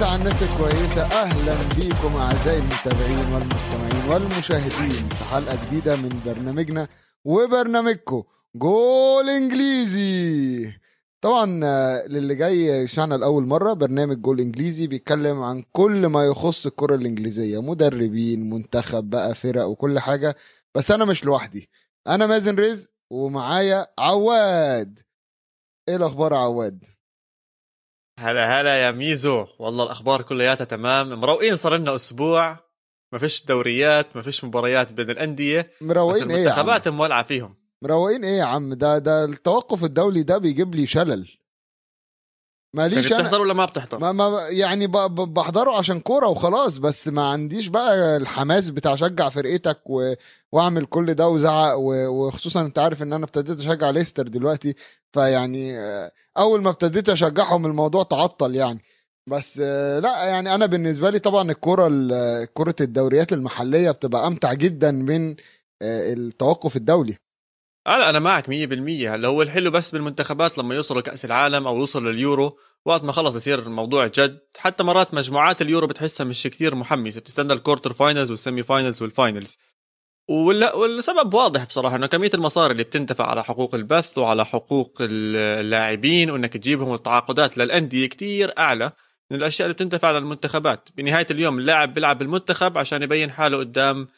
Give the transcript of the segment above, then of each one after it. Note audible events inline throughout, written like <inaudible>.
مسا مسا على الناس الكويسة أهلا بيكم أعزائي المتابعين والمستمعين والمشاهدين. في حلقة جديدة من برنامجنا وبرنامجكم جول إنجليزي. طبعا للي جاي يسمعنا لأول مرة برنامج جول إنجليزي بيتكلم عن كل ما يخص الكرة الإنجليزية. مدربين منتخب بقى فرق وكل حاجة. بس أنا مش لوحدي. أنا مازن رزق ومعايا عواد. إيه الأخبار يا عواد؟ هلا هلا يا ميزو. والله الأخبار كلياتها تمام. مروقين صار لنا أسبوع. ما فيش دوريات ما فيش مباريات بين الأندية بس مروقين إيه يا عم؟ المنتخبات مولعة فيهم. مروقين إيه يا عم؟ ده ده التوقف الدولي ده بيجيب لي شلل. ماليش أنا. بتحضر ولا ما بتحضر؟ ما ما يعني ب- ب- بحضره عشان كورة وخلاص بس ما عنديش بقى الحماس بتاع شجع فرقتك و... وأعمل كل ده وزعق و... وخصوصا أنت عارف إن أنا ابتديت أشجع ليستر دلوقتي فيعني آه، أول ما ابتديت أشجعهم الموضوع تعطل يعني. بس آه، لا يعني أنا بالنسبة لي طبعا الكورة ال- كرة الدوريات المحلية بتبقى أمتع جدا من آه، التوقف الدولي. لا أنا معك 100% هلا هو الحلو بس بالمنتخبات لما يوصلوا كأس العالم أو يوصلوا لليورو وقت ما خلص يصير الموضوع جد. حتى مرات مجموعات اليورو بتحسها مش كثير محمسة بتستنى ال quarter finals وال semi finals وال finals والسبب واضح بصراحة إنه كمية المصاري اللي بتندفع على حقوق البث وعلى حقوق اللاعبين وإنك تجيبهم والتعاقدات للأندية كتير أعلى من الأشياء اللي بتندفع للمنتخبات بنهاية اليوم اللاعب بيلعب بالمنتخب عشان يبين حاله قدام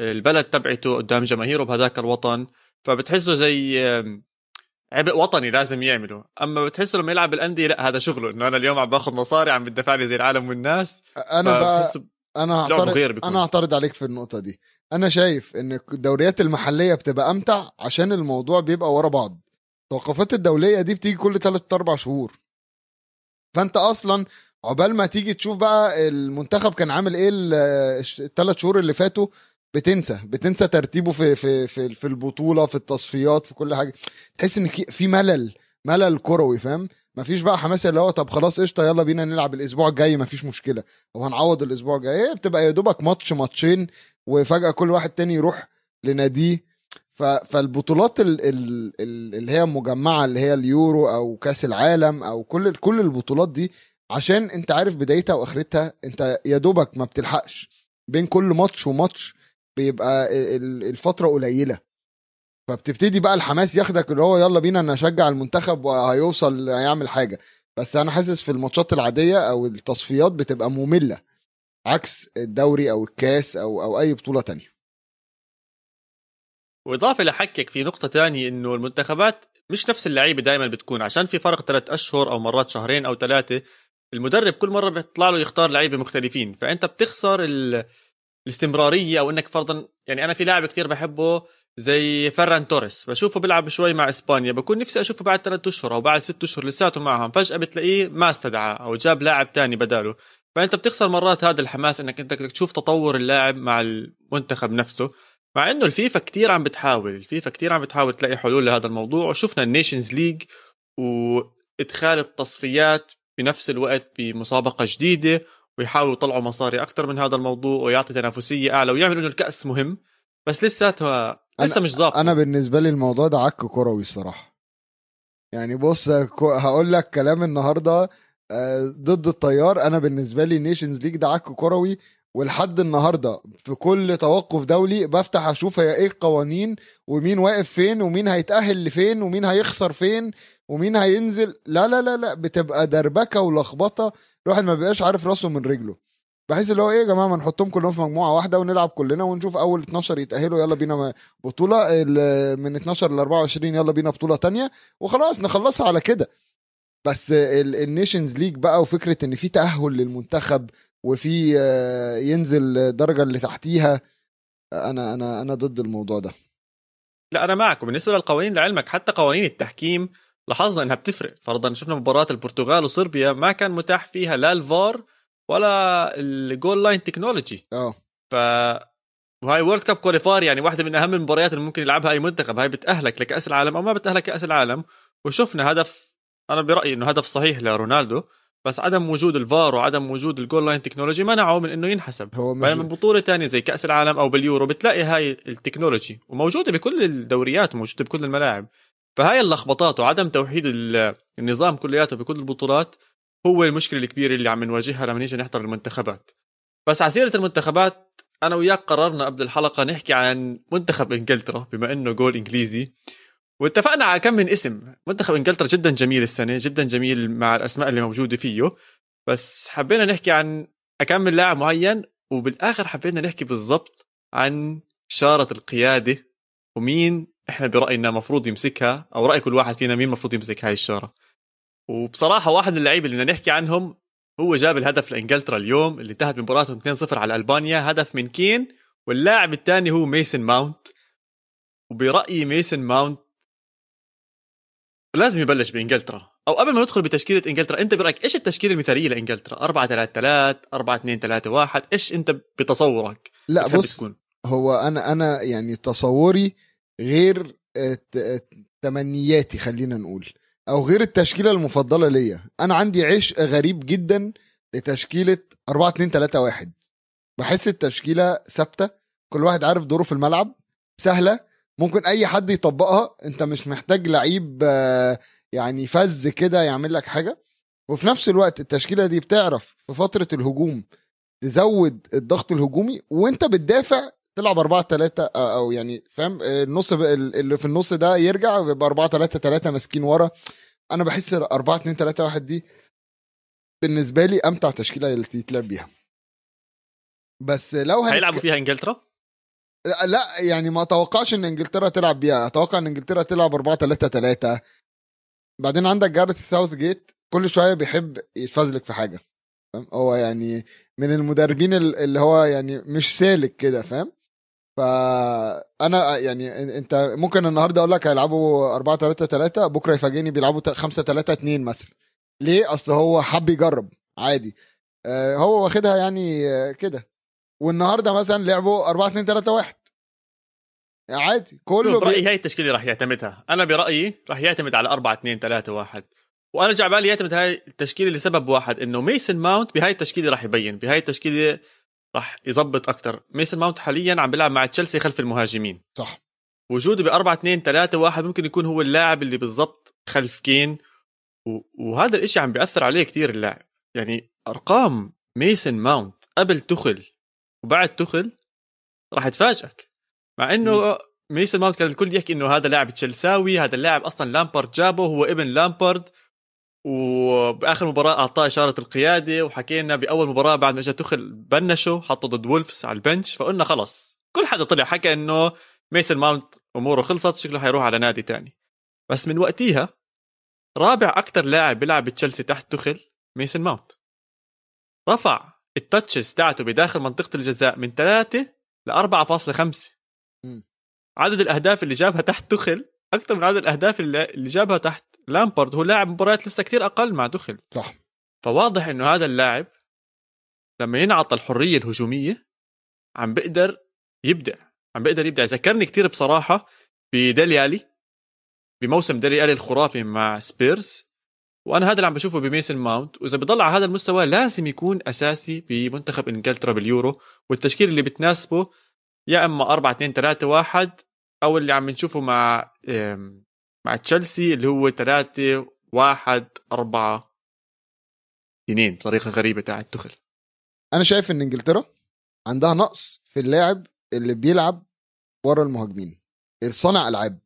البلد تبعته قدام جماهيره بهذاك الوطن. فبتحسه زي عبء وطني لازم يعمله. أما بتحسه لما يلعب بالأندية لا هذا شغله إنه أنا اليوم عم باخذ مصاري عم بدفع لي زي العالم والناس. أنا بقى أنا هعترض بيكون. أنا هعترض عليك في النقطة دي. أنا شايف إن الدوريات المحلية بتبقى أمتع عشان الموضوع بيبقى ورا بعض. التوقفات الدولية دي بتيجي كل 3 4 شهور. فأنت أصلا عقبال ما تيجي تشوف بقى المنتخب كان عامل إيه الثلاث شهور اللي فاتوا بتنسى بتنسى ترتيبه في في في في البطولة في التصفيات في كل حاجة. تحس إن في ملل ملل كروي فاهم؟ مفيش بقى حماس اللي هو طب خلاص قشطة يلا بينا نلعب الأسبوع الجاي مفيش مشكلة. وهنعوض الأسبوع الجاي؟ هي بتبقى يا دوبك ماتش ماتشين وفجأة كل واحد تاني يروح لناديه. فالبطولات ال... ال... ال- اللي هي مجمعة اللي هي اليورو أو كأس العالم أو كل كل البطولات دي عشان أنت عارف بدايتها وآخرتها أنت يا دوبك ما بتلحقش. بين كل ماتش وماتش بيبقى ال- الفترة قليلة. فبتبتدي بقى الحماس ياخدك اللي هو يلا بينا نشجع المنتخب وهيوصل هيعمل حاجة. بس أنا حاسس في الماتشات العادية أو التصفيات بتبقى مملة. عكس الدوري أو الكاس أو أو أي بطولة تانية. وإضافة لحكك في نقطة تانية إنه المنتخبات مش نفس اللعيبة دائما بتكون. عشان في فرق ثلاث أشهر أو مرات شهرين أو ثلاثة المدرب كل مرة بيطلع له يختار لعيبة مختلفين. فأنت بتخسر. الاستمرارية أو إنك فرضا يعني أنا في لاعب كتير بحبه زي فران توريس بشوفه بيلعب شوي مع إسبانيا بكون نفسي أشوفه بعد ثلاثة أشهر أو بعد ست أشهر لساته معهم فجأة بتلاقيه ما استدعى أو جاب لاعب تاني بداله. فأنت بتخسر مرات هذا الحماس إنك أنت بدك تشوف تطور اللاعب مع المنتخب نفسه مع إنه الفيفا كتير عم بتحاول الفيفا كتير عم بتحاول تلاقي حلول لهذا الموضوع وشفنا ال Nations League وإدخال التصفيات بنفس الوقت بمسابقة جديدة ويحاولوا يطلعوا مصاري أكثر من هذا الموضوع ويعطي تنافسية أعلى ويعملوا إنه الكأس مهم. بس لساتها لسه مش ظابطه أنا بالنسبة لي الموضوع ده عك كروي الصراحة. يعني بص هقول لك كلام النهارده آه، ضد التيار. أنا بالنسبة لي Nations League ده عك كروي. ولحد النهارده في كل توقف دولي بفتح أشوف هي إيه القوانين ومين واقف فين ومين هيتأهل لفين ومين هيخسر فين ومين هينزل. لا لا لا لا بتبقى دربكة ولخبطة. الواحد ما بيبقاش عارف راسه من رجله. بحيث اللي هو إيه يا جماعة ما نحطهم كلهم في مجموعة واحدة ونلعب كلنا ونشوف أول 12 يتأهلوا يلا بينا بطولة من 12 ل 24 يلا بينا بطولة تانية وخلاص نخلصها على كده. بس ال Nations League بقى وفكرة إن في تأهل للمنتخب وفي آه، ينزل الدرجه اللي تحتيها أنا أنا أنا ضد الموضوع ده. لا أنا معك وبالنسبه للقوانين لعلمك حتى قوانين التحكيم لاحظنا إنها بتفرق. فرضا شفنا مباراة البرتغال وصربيا ما كان متاح فيها لا الفار ولا ال goal line technology. آه. ف وهاي World Cup qualifier يعني واحدة من أهم المباريات اللي ممكن يلعبها أي منتخب. هاي بتأهلك لكأس العالم أو ما بتأهلك كاس العالم. وشفنا هدف أنا برأيي إنه هدف صحيح لرونالدو بس عدم وجود الفار وعدم وجود ال goal line technology منعه من إنه ينحسب. هو بينما بطولة تانية زي كأس العالم أو باليورو بتلاقي هاي التكنولوجي وموجودة بكل الدوريات وموجودة بكل الملاعب. فهاي اللخبطات وعدم توحيد ال- النظام كلياته بكل البطولات هو المشكلة الكبيرة اللي عم نواجهها لما نيجي نحضر المنتخبات. بس على سيرة المنتخبات أنا وياك قررنا قبل الحلقة نحكي عن منتخب إنجلترا بما إنه جول إنجليزي. واتفقنا على كم من اسم. منتخب إنجلترا جدا جميل السنة جدا جميل مع الأسماء اللي موجودة فيه. بس حبينا نحكي عن كم من لاعب معين وبالآخر حبينا نحكي بالضبط عن شارة القيادة ومين إحنا برأينا مفروض يمسكها أو رأي كل واحد فينا مين مفروض يمسك هاي الشاره وبصراحة واحد من اللعيبة اللي بدنا نحكي عنهم هو جاب الهدف لإنجلترا اليوم اللي انتهت بمباراتهم 2-0 على ألبانيا هدف من كين واللاعب الثاني هو ميسن ماونت. وبرأيي ميسن ماونت لازم يبلش بإنجلترا. أو قبل ما ندخل بتشكيلة إنجلترا أنت برأيك إيش التشكيلة المثالية لإنجلترا؟ 4 3 3 4 2 3 1 إيش أنت بتصورك؟ لا بص تكون؟ هو أنا أنا يعني تصوري غير تمنياتي خلينا نقول أو غير التشكيلة المفضلة ليا. أنا عندي عشق غريب جدا لتشكيلة 4 2 3 1 بحس التشكيلة ثابتة كل واحد عارف دوره في الملعب سهلة ممكن أي حد يطبقها. أنت مش محتاج لعيب آه، يعني فز كده يعمل لك حاجة. وفي نفس الوقت التشكيلة دي بتعرف في فترة الهجوم تزود الضغط الهجومي وأنت بتدافع تلعب 4 3 أو يعني فاهم النص اللي في النص ده يرجع ويبقى 4 3 3 ماسكين ورا. أنا بحس 4 2 3 1 دي بالنسبة لي أمتع تشكيلة اللي تتلعب بيها. بس لو هيلعبوا فيها إنجلترا؟ لا يعني ما اتوقعش إن إنجلترا تلعب بيها. أتوقع إن إنجلترا تلعب 4 3 3 بعدين عندك جارت ساوث جيت كل شوية بيحب يتفزلك في حاجة فاهم؟ هو يعني من المدربين اللي هو يعني مش سالك كده فاهم؟ فأنا يعني أنت ممكن النهارده أقول لك هيلعبوا 4 3 3 بكرة يفاجئني بيلعبوا 5 3 2 مثلا. ليه؟ أصل هو حب يجرب عادي. آه، هو واخدها يعني كده. والنهاردة مثلا لعبوا 4 2 3 1 عادي. كله برأيي هاي التشكيلة راح يعتمدها. أنا برأيي راح يعتمد على 4 2 3 1 وأنا جا بالي يعتمد هاي التشكيلة لسبب واحد إنه ميسن ماونت بهاي التشكيلة راح يبين بهاي التشكيلة راح يظبط أكثر ميسن ماونت حاليا عم بيلعب مع تشيلسي خلف المهاجمين. صح. وجوده ب 4 2 3 1 ممكن يكون هو اللاعب اللي بالضبط خلف كين. وهذا الإشي عم بيأثر عليه كتير اللاعب. يعني أرقام ميسن ماونت قبل توخل وبعد توخل راح تفاجئك. مع إنه ميسن ماونت كان الكل يحكي إنه هذا لاعب تشيلساوي هذا اللاعب أصلا لامبارد جابه هو ابن لامبارد. وبآخر مباراة أعطاه إشارة القيادة وحكينا بأول مباراة بعد ما اجى توخل بنشه حطه ضد وولفز على البنش فقلنا خلص. كل حدا طلع حكى إنه ميسن ماونت أموره خلصت شكله حيروح على نادي تاني. بس من وقتها رابع أكثر لاعب بيلعب بتشيلسي تحت توخل ميسن ماونت. رفع ال touches تاعته بداخل منطقة الجزاء من 3 ل 4.5 عدد الأهداف اللي جابها تحت توخل أكثر من عدد الأهداف اللي جابها تحت لامبارد هو لاعب مباريات لسه كثير أقل مع توخل. صح. فواضح إنه هذا اللاعب لما ينعطى الحرية الهجومية عم بيقدر يبدع عم بيقدر يبدع. ذكرني كثير بصراحة بديلي ألي بموسم ديلي ألي الخرافي مع سبيرز. وأنا هذا اللي عم بشوفه بميسن ماونت. وإذا بضل على هذا المستوى لازم يكون أساسي بمنتخب إنجلترا باليورو. والتشكيل اللي بتناسبه يا إما 4 2 3 1 أو اللي عم نشوفه مع مع تشيلسي اللي هو 3 1 4 2 بطريقه غريبة تاعت توخل أنا شايف إن إنجلترا عندها نقص في اللاعب اللي بيلعب ورا المهاجمين. الصانع ألعاب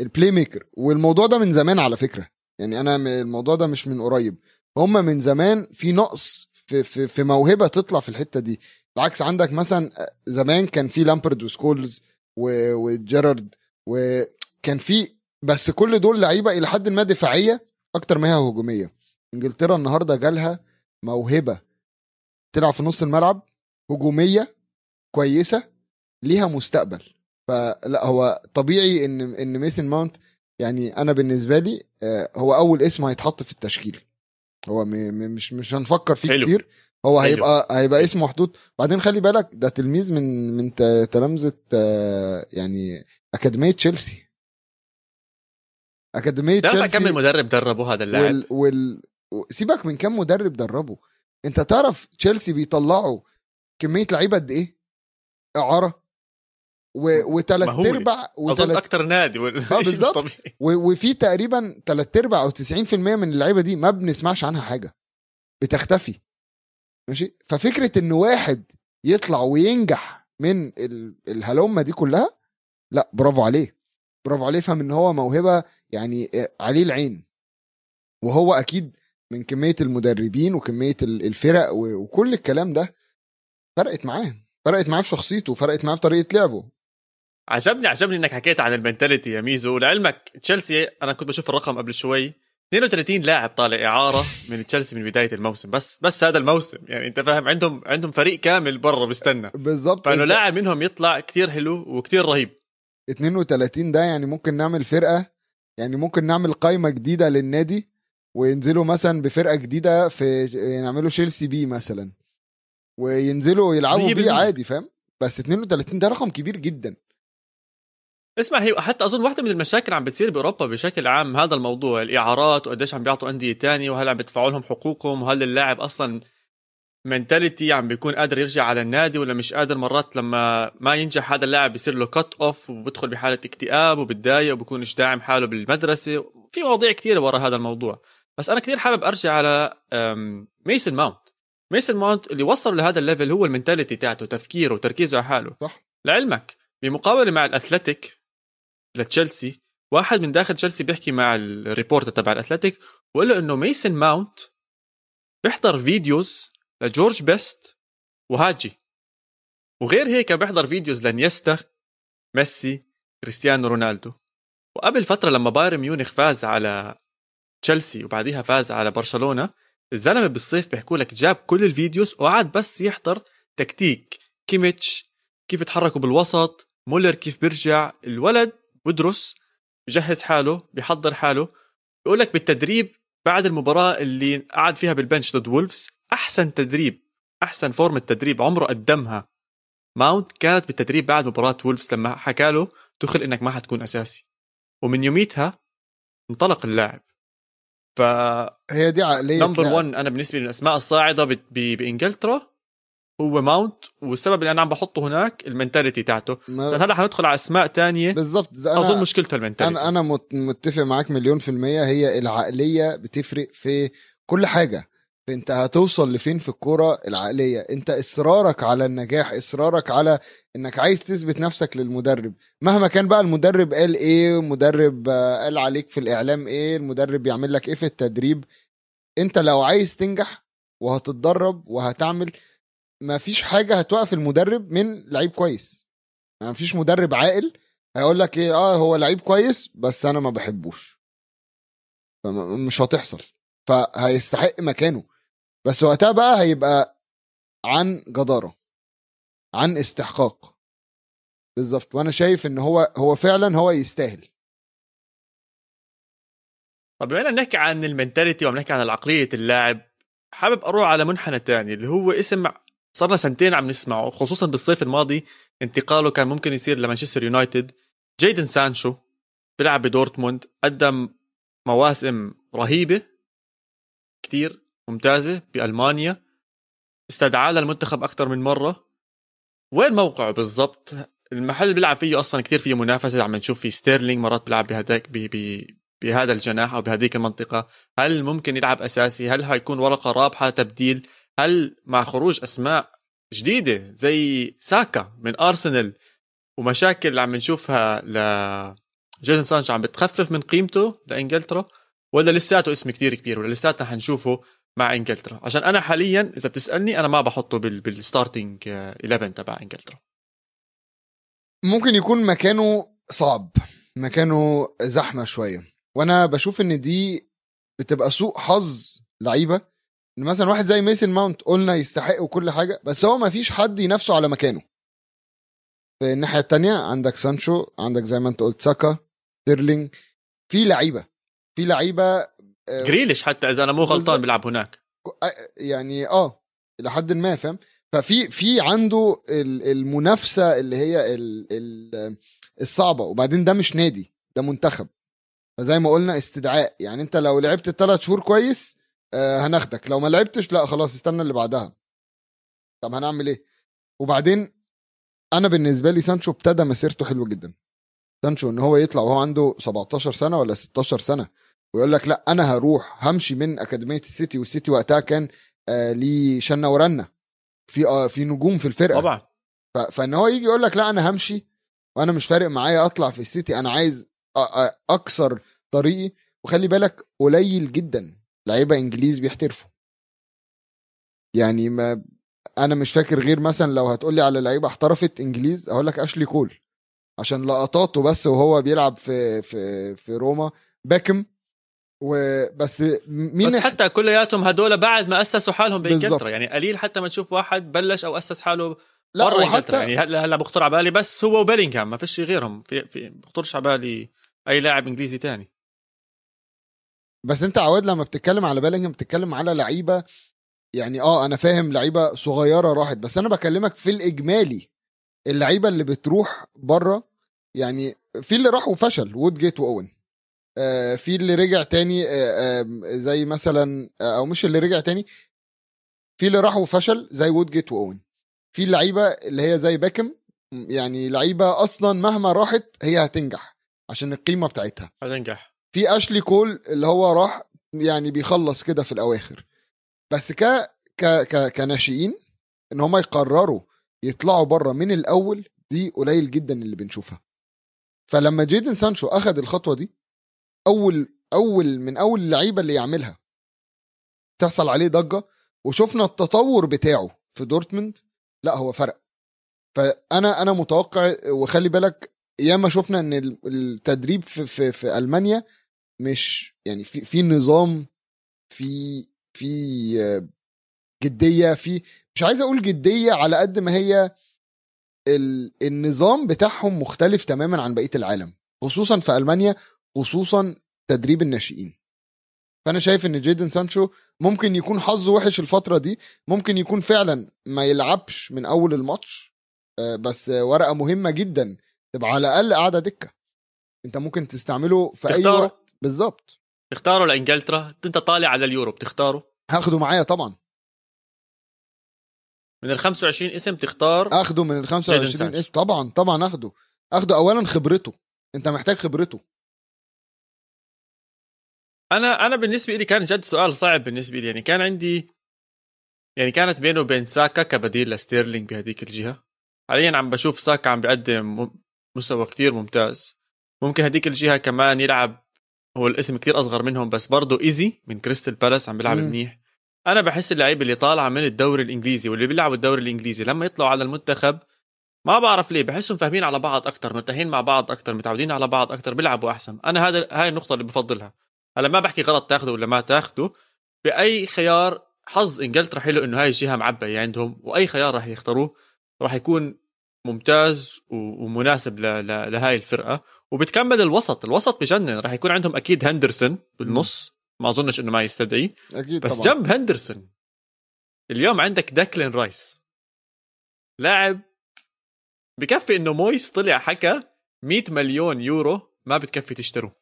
ال playmaker والموضوع ده من زمان على فكرة. يعني أنا الموضوع ده مش من قريب. هم من زمان في نقص في, في, في موهبة تطلع في الحتة دي. بالعكس عندك مثلا زمان كان في لامبرد وسكولز وجيرارد وكان في بس كل دول لعيبة إلى حد ما دفاعية أكتر ما هي هجومية. إنجلترا النهارده جالها موهبة. تلعب في نص الملعب هجومية كويسة ليها مستقبل. فلا هو طبيعي إن إن ميسن ماونت يعني أنا بالنسبة لي آه، هو أول اسم هيتحط في التشكيل. هو مش مش هنفكر فيه حلو. كتير. هو حلو. هيبقى هيبقى اسم محدود. بعدين خلي بالك ده تلميذ من من تلامذة آه، يعني أكاديمية تشيلسي. أكاديمية تشيلسي كم مدرب دربوا هذا اللاعب؟ وال... وال... سيبك من كم مدرب دربه. أنت تعرف تشيلسي بيطلعوا كمية لعيبة قد إيه؟ إعارة. و... وثلاث أرباع وتلت... اظن أكتر نادي و... آه <laughs> بالظبط. و... وفي تقريبا ثلاث أرباع أو 90% من اللعيبة دي ما بنسمعش عنها حاجة. بتختفي. ماشي؟ ففكرة إن واحد يطلع وينجح من ال- الهلومة دي كلها لا برافو عليه. برافو عليه فهم إن هو موهبة يعني آه، عليه العين. وهو أكيد من كمية المدربين وكمية ال- الفرق وكل الكلام ده فرقت معاه فرقت معاه في شخصيته فرقت معاه في طريقة لعبه. عجبني عجبني إنك حكيت عن ال mentality يا ميزو. ولعلمك تشيلسي أنا كنت بشوف الرقم قبل شوي 32 لاعب طالع إعارة من تشيلسي من بداية الموسم. بس بس هذا الموسم يعني أنت فاهم عندهم عندهم فريق كامل برا بيستنى. بالظبط فإنه لاعب منهم يطلع كتير حلو وكتير رهيب. 32 ده يعني ممكن نعمل فرقة يعني ممكن نعمل قائمه جديدة للنادي وينزلوا مثلا بفرقة جديدة في نعملوا تشيلسي B مثلا. وينزلوا يلعبوا بيه. عادي فاهم؟ بس 32 ده رقم كبير جدا. اسمع هي حتى أظن واحدة من المشاكل عم بتصير بأوروبا بشكل عام هذا الموضوع الإعارات وقديش عم بيعطوا أندية تانية وهل عم بيدفعوا لهم حقوقهم وهل اللاعب أصلا mentality عم بيكون قادر يرجع على النادي ولا مش قادر مرات لما ما ينجح هذا اللاعب بيصير له cut off وبدخل بحالة اكتئاب وبتضايق وبكونش داعم حاله بالمدرسة. في مواضيع كثيره ورا هذا الموضوع. بس أنا كثير حابب أرجع على ميسن ماونت ميسن ماونت اللي وصل لهذا ال level هو ال mentality تاعته تفكيره وتركيزه على حاله. صح. لعلمك بمقابلة مع الاثلتيك لتشيلسي واحد من داخل تشيلسي بيحكي مع ال reporter تبع الاثلتيك وقال له إنه ميسن ماونت بيحضر videos لجورج بيست وهاجي. وغير هيك بيحضر videos لنيستا ميسي كريستيانو رونالدو. وقبل فترة لما بايرن ميونخ فاز على تشيلسي وبعديها فاز على برشلونة الزلمة بالصيف بيحكوا لك جاب كل ال videos وقعد بس يحضر تكتيك. كيميتش كيف يتحركوا بالوسط مولر كيف بيرجع الولد بدرس بجهز حاله بيحضر حاله. بيقول لك بالتدريب بعد المباراة اللي قعد فيها بالبنش ضد وولفز أحسن تدريب أحسن form التدريب عمره قدمها. ماونت كانت بالتدريب بعد مباراة وولفز لما حكى له تخيل إنك ما حتكون أساسي. ومن يوميتها انطلق اللاعب. ف هي دي عقلية number لاعب. 1 أنا بالنسبة لي من الأسماء الصاعدة ب- ب- بإنجلترا. هو ماونت والسبب اللي أنا عم بحطه هناك ال mentality تاعته. ما- لأن هلا حندخل على أسماء تانية. بالظبط ده أظن مشكلته ال mentality. أنا أنا مت- متفق معاك مليون في المية. هي العقلية بتفرق في كل حاجة. انت هتوصل لفين في الكورة العقلية؟ انت اصرارك على النجاح اصرارك على انك عايز تثبت نفسك للمدرب. مهما كان بقى المدرب قال إيه المدرب آه، قال عليك في الإعلام إيه المدرب يعمل لك إيه في التدريب انت لو عايز تنجح وهتتدرب وهتعمل ما فيش حاجة هتوقف المدرب من لعيب كويس. ما فيش مدرب عاقل هيقول لك إيه آه هو لعيب كويس بس أنا ما بحبوش. فمش هتحصل. فهيستحق مكانه. بس وقتها بقى هيبقى عن جدارة عن استحقاق. بالظبط. وأنا شايف إن هو هو فعلا هو يستاهل. طب بما نحكي عن المنتاليتي وعم نحكي عن عقليه اللاعب حابب أروح على منحنى تاني اللي هو اسم صرنا سنتين عم نسمعه خصوصا بالصيف الماضي انتقاله كان ممكن يصير لمانشستر يونايتد. جيدن سانشو بيلعب بدورتموند قدم مواسم رهيبة كتير. ممتازة بألمانيا. استدعاه للمنتخب أكثر من مرة. وين موقعه بالضبط؟ المحل اللي بيلعب فيه أصلا كتير فيه منافسة عم نشوف فيه ستيرلينج مرات بيلعب بهداك بهذا الجناح أو بهذيك المنطقة. هل ممكن يلعب أساسي؟ هل هيكون ورقة رابحة تبديل؟ هل مع خروج أسماء جديدة زي ساكا من أرسنال؟ ومشاكل اللي عم نشوفها ل جيدن سانشو عم بتخفف من قيمته لإنجلترا؟ ولا لساته اسم كتير كبير؟ ولا لساتنا حنشوفه مع إنجلترا. عشان أنا حاليا إذا بتسألني أنا ما بحطه بال بال starting 11 تبع إنجلترا. ممكن يكون مكانه صعب مكانه زحمة شوية. وأنا بشوف إن دي بتبقى سوء حظ لعيبة. إن مثلا واحد زي ميسن ماونت قلنا يستحق وكل حاجة بس هو ما فيش حد ينافسه على مكانه. في الناحية التانية عندك سانشو عندك زي ما أنت قلت ساكا ستيرلينج في لعيبة في لعيبة آه، جريليش حتى إذا أنا مو غلطان. بيلعب هناك. يعني آه إلى حد ما فاهم؟ ففي في عنده ال- المنافسة اللي هي ال ال الصعبة وبعدين ده مش نادي ده منتخب. فزي ما قلنا استدعاء. يعني أنت لو لعبت ثلاث شهور كويس آه هناخدك. لو ما لعبتش لا خلاص استنى اللي بعدها. طب هنعمل إيه؟ وبعدين أنا بالنسبة لي سانشو ابتدى مسيرته حلوة جدا. سانشو إن هو يطلع وهو عنده 17 سنة ولا 16 سنة. ويقول لك لا أنا هروح همشي من أكاديمية السيتي والسيتي وقتها كان آه ليه شنة ورنة. في آه في نجوم في الفرقة. طبعا. فإن هو يجي يقول لك لا أنا همشي وأنا مش فارق معايا أطلع في السيتي أنا عايز أ- أ- أكسر طريقي. وخلي بالك قليل جدا لعيبة إنجليز بيحترفوا. يعني ما أنا مش فاكر غير مثلا لو هتقولي على لعيبة احترفت إنجليز أقول لك أشلي كول. عشان لقطاته بس وهو بيلعب في في في روما. باكم وبس مين بس حتى كلياتهم هدول بعد ما أسسوا حالهم. بإنجلترا. يعني قليل حتى ما تشوف واحد بلش أو أسس حاله لا برا وحتى يعني هلا هلا بخطر على بالي بس هو وبيلينغهام ما فيش غيرهم. في في بخطرش على بالي أي لاعب إنجليزي تاني. بس أنت عواد لما بتتكلم على بيلينغهام بتتكلم على لعيبة يعني آه أنا فاهم لعيبة صغيرة راحت بس أنا بكلمك في الإجمالي. اللعيبة اللي بتروح بره يعني في اللي راح وفشل وود جيت وأوين. في اللي رجع تاني آه آه زي مثلا آه أو مش اللي رجع تاني في اللي راح وفشل زي وودجيت وأوين في لعيبة اللي هي زي بيكهام يعني لعيبة أصلا مهما راحت هي هتنجح عشان القيمة بتاعتها. هتنجح. في اشلي كول اللي هو راح يعني بيخلص كده في الأواخر. بس ك ك ك كناشئين إن هم يقرروا يطلعوا بره من الأول دي قليل جدا اللي بنشوفها. فلما جيدن سانشو اخذ الخطوة دي أول أول من أول اللعيبة اللي يعملها. تحصل عليه ضجة وشفنا التطور بتاعه في دورتموند. لا هو فرق. فأنا أنا متوقع وخلي بالك ياما شفنا إن ال- التدريب في في, في ألمانيا مش يعني في في نظام في في جدية في مش عايز أقول جدية على قد ما هي ال النظام بتاعهم مختلف تماما عن بقية العالم. خصوصا في ألمانيا خصوصا تدريب الناشئين. فأنا شايف إن جيدن سانشو ممكن يكون حظه وحش الفترة دي ممكن يكون فعلا ما يلعبش من أول الماتش آه، بس ورقة مهمة جدا تبقى على الأقل قاعدة دكة. أنت ممكن تستعمله في أي تختاره. وقت. بالظبط. تختاروا لإنجلترا؟ أنت طالع على اليورو بتختاره هاخده معايا طبعا. من ال 25 اسم تختار اخده من ال 25 سانشو. اسم. طبعا طبعا اخده اخده اولا خبرته. أنت محتاج خبرته. أنا أنا بالنسبة لي كان جد سؤال صعب بالنسبة لي يعني كان عندي يعني كانت بينه وبين ساكا كبديل لستيرلينج بهذيك الجهة. حاليا عم بشوف ساكا عم بيقدم مستوى كتير ممتاز. ممكن هذيك الجهة كمان يلعب هو الاسم كتير أصغر منهم بس برضه إيزe من كريستال بالاس عم بيلعب. منيح. أنا بحس اللعيبه اللي طالعه من الدوري الإنجليزي واللي بيلعبوا الدوري الإنجليزي لما يطلعوا على المنتخب ما بعرف ليه بحسهم فاهمين على بعض أكثر مرتاحين مع بعض أكثر متعودين على بعض أكثر بيلعبوا أحسن. أنا هذا هاي النقطة اللي بفضلها. هلا ما بحكي غلط تاخده ولا ما تاخده. بأي خيار حظ إنجلترا حلو إنه هاي الجهة معبية عندهم وأي خيار راح يختاروه راح يكون ممتاز ومناسب لهاي الفرقة. وبتكمل الوسط الوسط بجنن راح يكون عندهم أكيد هندرسون بالنص. ما أظنش إنه ما يستدعي. أكيد بس طبعا. جنب هندرسون. اليوم عندك داكلين رايس. لاعب بكفي إنه مويس طلع حكى 100 مليون يورو ما بتكفي تشتروه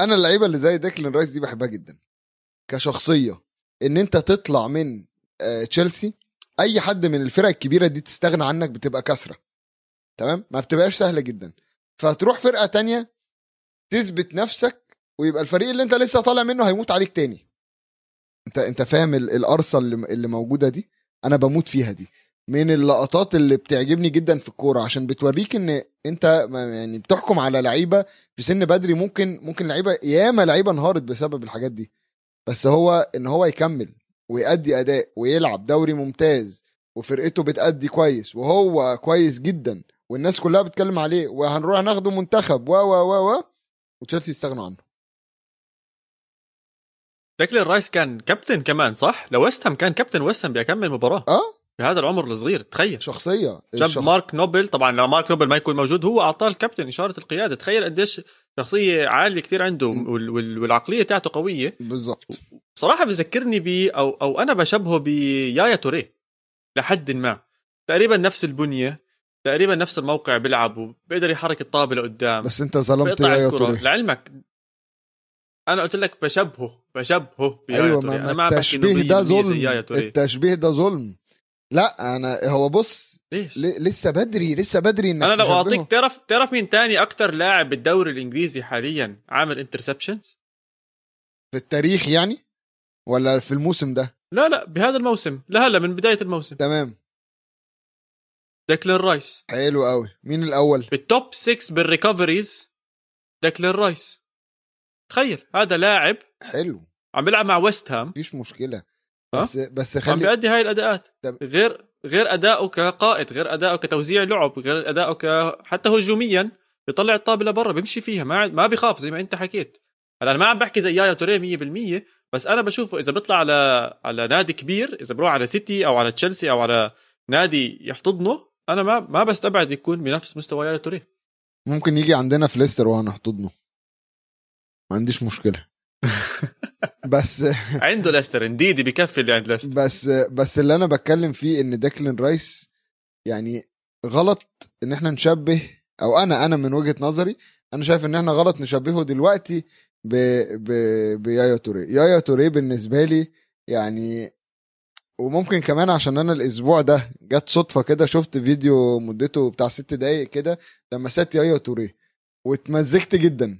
أنا اللعيبة اللي زي ديكلين رايس دي بحبها جدا. كشخصية إن أنت تطلع من آه، تشيلسي أي حد من الفرق الكبيرة دي تستغنى عنك بتبقى كسرة. تمام؟ ما بتبقاش سهلة جدا. فتروح فرقة تانية تثبت نفسك ويبقى الفريق اللي أنت لسه طالع منه هيموت عليك تاني. أنت أنت فاهم ال- القرصة اللي موجودة دي؟ أنا بموت فيها دي. من اللقطات اللي بتعجبني جدا في الكورة عشان بتوريك إن أنت يعني بتحكم على لعيبة في سن بدري ممكن ممكن لعيبة ياما لعيبة انهارت بسبب الحاجات دي. بس هو إن هو يكمل ويأدي أداء ويلعب دوري ممتاز وفرقته بتأدي كويس وهو كويس جدا والناس كلها بتتكلم عليه وهنروح ناخده منتخب و و و و وتشيلسي استغنوا عنه. ديكلين رايس كان كابتن كمان صح؟ لوست هام كان كابتن ويست هام بيكمل مباراة. آه. بهذا العمر الصغير تخيل. شخصية. جنب الشخص- مارك نوبل طبعا لو مارك نوبل ما يكون موجود هو أعطاه الكابتن إشارة القيادة. تخيل قديش شخصية عالية كثير عنده م. وال- وال- والعقلية تاعته قوية. بالظبط صراحة بذكرني ب أو أو أنا بشبهه بيايا توريه لحد ما. تقريبا نفس البنية تقريبا نفس الموقع بيلعبوا بيقدر يحرك الطابه لقدام بس أنت ظلمت بيقطع يا الكرة. توري. لعلمك أنا قلت لك بشبهه بشبهه بيايا أيوه توريه ما أنا ما بحكي إنه التشبيه ده 100% زي ظلم. يايا التشبيه ده ظلم. لا أنا هو بص ليش؟ لسه بدري لسه بدري إنك أنا لو. أعطيك تعرف تعرف مين تاني أكتر لاعب بالدوري الإنجليزي حاليا عامل انترسبشنز في التاريخ يعني؟ ولا في الموسم ده؟ لا لا بهذا الموسم لهلا من بداية الموسم. تمام. ديكلين رايس. حلو قوي مين الأول؟ بال top 6 بال recoveries ديكلين رايس. تخيل هذا لاعب حلو. عم بيلعب مع ويست هام مفيش مشكلة؟ بس بس عم خلي بيأدي هاي الأداءات. تم- غير غير أداؤه كقائد غير أداؤه كتوزيع لعب غير أداؤه ك حتى هجوميا بيطلع الطابه لبرا بيمشي فيها. ما ما بيخاف زي ما أنت حكيت. هلأ أنا ما عم بحكي زي يايا توريه 100% بس أنا بشوفه إذا بيطلع على على نادي كبير إذا بروح على سيتي أو على تشيلسي أو على نادي يحتضنه أنا ما ما بستبعد يكون بنفس مستوى يايا توريه. ممكن يجي عندنا في ليستر وهنحتضنه ما عنديش مشكلة. <laughs> بس عنده ليستر انديدي بكفي اللي عند ليستر بس بس اللي أنا بتكلم فيه إن داكلين رايس يعني غلط إن إحنا نشبه أو أنا أنا من وجهة نظري أنا شايف إن إحنا غلط نشبهه دلوقتي ب ب بيايا توري يايا توري بالنسبة لي يعني وممكن كمان عشان أنا الأسبوع ده جت صدفة كده شفت فيديو مدته بتاع ست دقايق كده لما سات يايا توري واتمزجت جدا.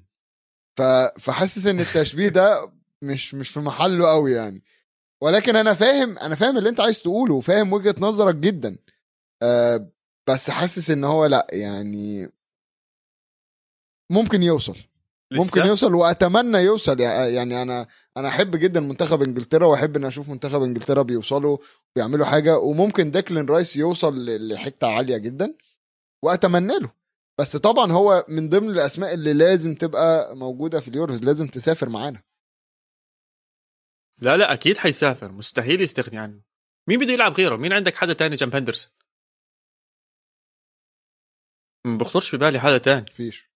فحاسس إن التشبيه ده مش مش في محله قوي يعني. ولكن أنا فاهم أنا فاهم اللي أنت عايز تقوله وفاهم وجهة نظرك جدا. أه بس حاسس إن هو لأ يعني ممكن يوصل. ممكن لسه؟ يوصل وأتمنى يوصل. يع- يعني أنا أنا أحب جدا منتخب إنجلترا وأحب إن أشوف منتخب إنجلترا بيوصلوا بيعملوا حاجة. وممكن داكلين رايس يوصل لحتة عالية جدا وأتمنى له. بس طبعا هو من ضمن الأسماء اللي لازم تبقى موجودة في اليوروز لازم تسافر معانا. لا لا أكيد حيسافر. مستحيل يستغني عنه. مين بده يلعب غيره؟ مين عندك حدا تاني؟ جنب هندرسون. ما بخطرش ببالي حدا تاني. مفيش.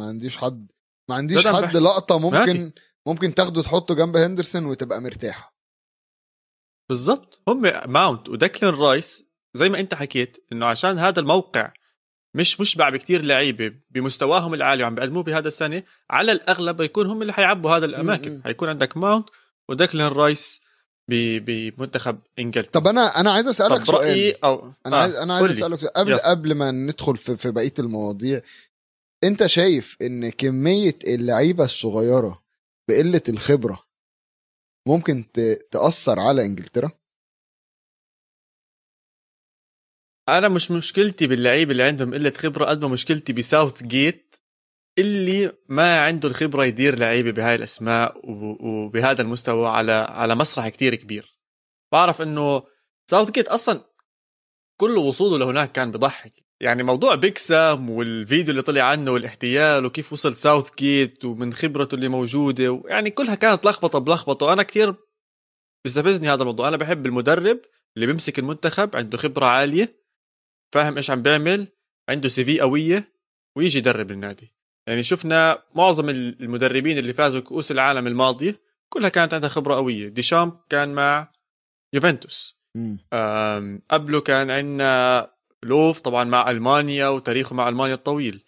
ما عنديش حد ما عنديش حد بحكي. لقطة ممكن ممكن تاخده تحطه جنب هندرسون وتبقى مرتاح بالضبط. هم ماونت ودكلين رايس زي ما أنت حكيت إنه عشان هذا الموقع مش مشبع بكتير لعيبة بمستواهم العالي وعم بيقدموه بهذا السنة على الأغلب يكون هم اللي حيعبوا هذا الأماكن. م-م. حيكون عندك ماونت ودكلين رايس بمنتخب إنجلترا طب أنا أنا عايز أسألك سؤال رأيي أو أنا آه، عايز أنا عايز. أسألك سؤال. قبل يلا. قبل ما ندخل في, في بقية المواضيع أنت شايف إن كمية اللعيبة الصغيرة بقلة الخبرة ممكن تأثر على إنجلترا أنا مش مشكلتي باللعيبه اللي عندهم قلة خبرة قد ما مشكلتي بساوث جيت اللي ما عنده الخبرة يدير لعيبة بهاي الأسماء وبهذا المستوى على على مسرح كتير كبير. بعرف إنه ساوث جيت أصلا كل وصوله لهناك كان بضحك. يعني موضوع بيج سام والفيديو اللي طلع عنه والاحتيال وكيف وصل ساوث جيت ومن خبرته اللي موجودة يعني كلها كانت لخبطة بلخبطة وأنا كتير بيستفزني هذا الموضوع. أنا بحب المدرب اللي بيمسك المنتخب عنده خبرة عالية فاهم إيش عم بيعمل عنده CV قوية ويجي يدرب النادي. يعني شفنا معظم المدربين اللي فازوا كؤوس العالم الماضيه كلها كانت عندها خبرة قوية. ديشامب كان مع يوفنتوس. قبله كان عندنا لوف طبعا مع ألمانيا وتاريخه مع ألمانيا الطويل.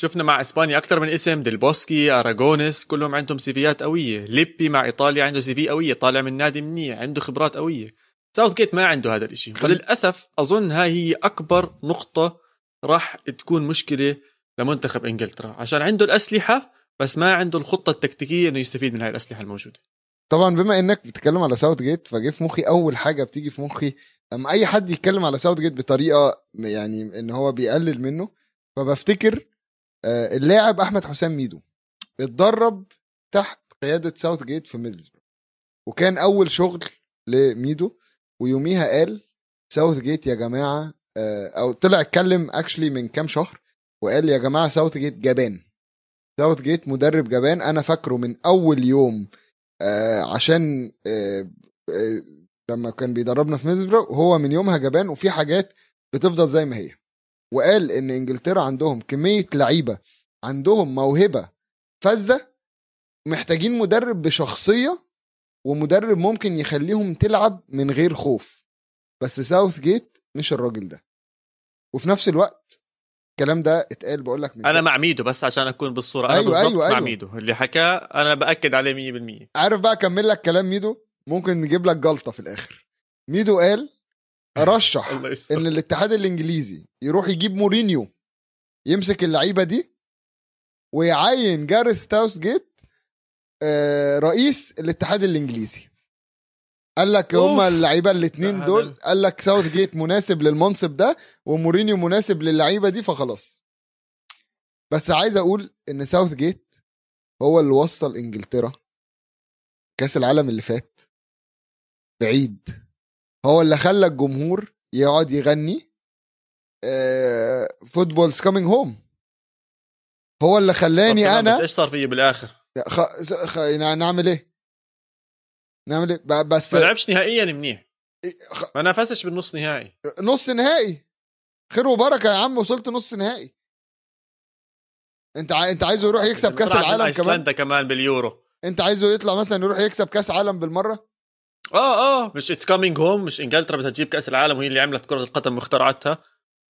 شفنا مع إسبانيا أكثر من اسم ديل بوسكي أراغونيس كلهم عندهم CV يات قوية. ليبي مع إيطاليا عنده CV قوية طالع من نادي منيح عنده خبرات قوية. ساوث جيت ما عنده هذا الإشي. خل- وللاسف أظن هاي هي أكبر نقطة راح تكون مشكلة لمنتخب إنجلترا عشان عنده الأسلحة بس ما عنده الخطة التكتيكية إنه يستفيد من هاي الأسلحة الموجودة. طبعا بما إنك بتتكلم على ساوث جيت فجه في مخي أول حاجة بتيجي في مخي لما أي حد يتكلم على ساوث جيت بطريقة يعني إن هو بيقلل منه فبفتكر آه، اللاعب أحمد حسام ميدو اتدرب تحت قيادة ساوث جيت في ميدلسبرو وكان أول شغل لميدو ويوميها قال ساوث جيت يا جماعة آه، أو طلع اتكلم actually من كام شهر وقال يا جماعة ساوث جيت جبان. ساوث جيت مدرب جبان. أنا فاكره من أول يوم آه، عشان آه، آه، لما كان بيدربنا في ميدلسبرو هو من يومها جبان وفي حاجات بتفضل زي ما هي. وقال إن إنجلترا عندهم كمية لعيبة عندهم موهبة فذة محتاجين مدرب بشخصية ومدرب ممكن يخليهم تلعب من غير خوف. بس ساوث جيت مش الراجل ده. وفي نفس الوقت الكلام ده اتقال بقول لك أنا مع ميدو بس عشان أكون بالصورة. أنا أيوة، بالضبط أيوة، مع أيوة. ميدو. اللي حكاه أنا بأكد عليه 100% عارف بقى أكمل لك كلام ميدو؟ ممكن نجيب لك جلطة في الآخر. ميدو قال رشح <laughs> إن الاتحاد الإنجليزي يروح يجيب مورينيو يمسك اللعيبة دي ويعين جاريث ساوث جيت آه، رئيس الاتحاد الإنجليزي. قال لك. هما اللعيبة الاثنين لا، دول. قال لك ساوث جيت مناسب للمنصب ده ومورينيو مناسب للعيبة دي فخلاص. بس عايز أقول إن ساوث جيت هو اللي وصل إنجلترا كأس العالم اللي فات. بعيد. هو اللي خلى الجمهور يقعد يغني football's coming home هو اللي خلاني أنا بس إيش صار فيه بالآخر؟ خ... خ... نعمل إيه؟ نعمل إيه؟ بس ما لعبش نهائيا منيح. خ... ما نافسش بالنص نهائي. نص نهائي. خير وبركة يا عم وصلت نص نهائي. انت ع... انت عايزه يروح يكسب كأس العالم كمان؟ كمان باليورو. انت عايزه يطلع مثلا يروح يكسب كأس عالم بالمرة؟ آه آه مش it's coming home مش إنجلترا بدها تجيب كأس العالم وهي اللي عملت كرة القدم واخترعتها.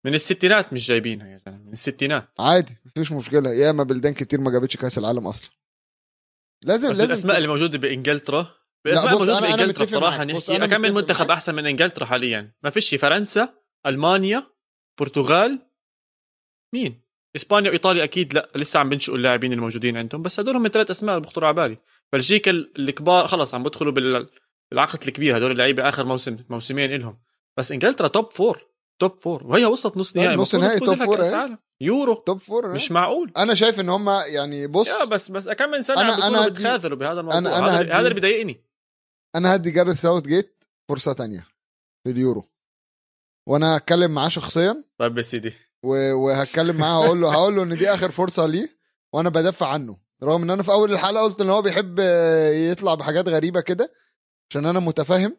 من الستينات مش جايبينها يا زلمة من الستينات. عادي مفيش مشكلة. ياما بلدان كتير ما جابتش كأس العالم أصلا. لازم بس لازم الأسماء اللي موجودة بإنجلترا باسماء أنا بانجلترا بصراحه نحكي كم من منتخب معك. أحسن من إنجلترا حاليا. ما فيش فرنسا ألمانيا برتغال. مين؟ إسبانيا وإيطاليا أكيد لا لسه عم بنشئوا اللاعبين الموجودين عندهم بس هدول هم الثلاث أسماء اللي بخطروا على بالي. بلجيكا الكبار خلص عم بدخلوا بال- بالعقد الكبير هدول اللعيبة آخر موسم موسمين لهم بس إنجلترا top four top four وهي وصلت نص طيب، نهائي نص نهائي top four. عالم. يورو. top four مش معقول. أنا شايف إن هم يعني بص يا بس بس كم من سنة أنا- بتخاذلوا بهذا الموضوع. أنا- أنا هذا, هدي- هذا اللي بضايقني أنا هدي جاريث ساوث جيت فرصة تانية في اليورو. وأنا هتكلم معاه شخصيا. طيب يا سيدي. وهتكلم معاه هقول له هقول له إن دي آخر فرصة ليه وأنا بدافع عنه. رغم إن أنا في أول الحلقة قلت إن هو بيحب يطلع بحاجات غريبة كده عشان أنا متفاهم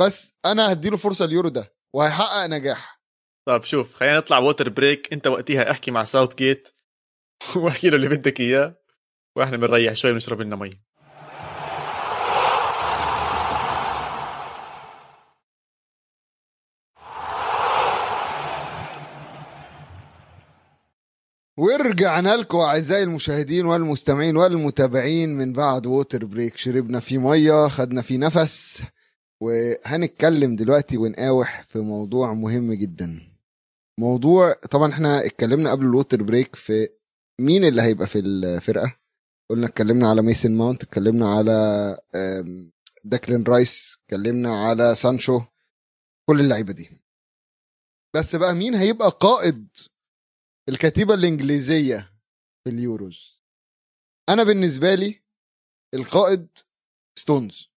بس أنا هديله فرصة اليورو ده وهيحقق نجاح. طيب شوف خلينا نطلع water break أنت وقتها احكي مع ساوث جيت واحكي له اللي بدك إياه وإحنا بنريح شوي بنشرب لنا مي. ورجعنا لكم أعزائي المشاهدين والمستمعين والمتابعين من بعد water break شربنا فيه مية خدنا فيه نفس وهنتكلم دلوقتي ونقاوح في موضوع مهم جدا. موضوع طبعا إحنا اتكلمنا قبل ال water break في مين اللي هيبقى في الفرقة؟ قلنا اتكلمنا على ميسون ماونت اتكلمنا على داكلين رايس اتكلمنا على سانشو كل اللعيبة دي. بس بقى مين هيبقى قائد الكتيبة الإنجليزية في اليوروز. أنا بالنسبة لي القائد ستونز.